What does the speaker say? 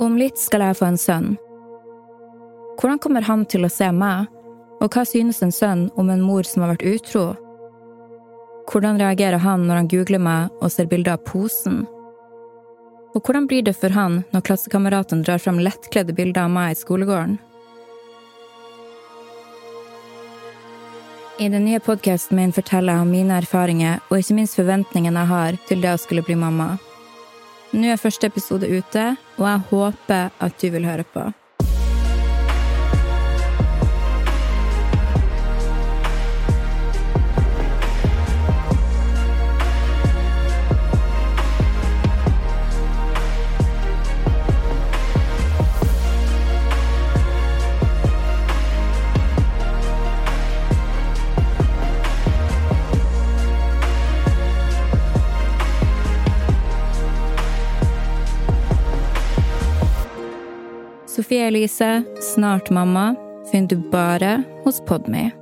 Om litt skal jeg få en sønn. Hvordan kommer han til å se meg, og hva synes en sønn om en mor som har vært utro? Hvordan reagerer han når han googler meg og ser bilder av posen? Og hvordan blir det for han når klassekameraten drar fram lettkledde bilder av meg i skolegården? I den nye podkasten min forteller jeg om mine erfaringer og ikke minst forventningene jeg har til det å skulle bli mamma. Nå er første episode ute, og jeg håper at du vil høre på. Sofie Elise, snart mamma, finner du bare hos Podme.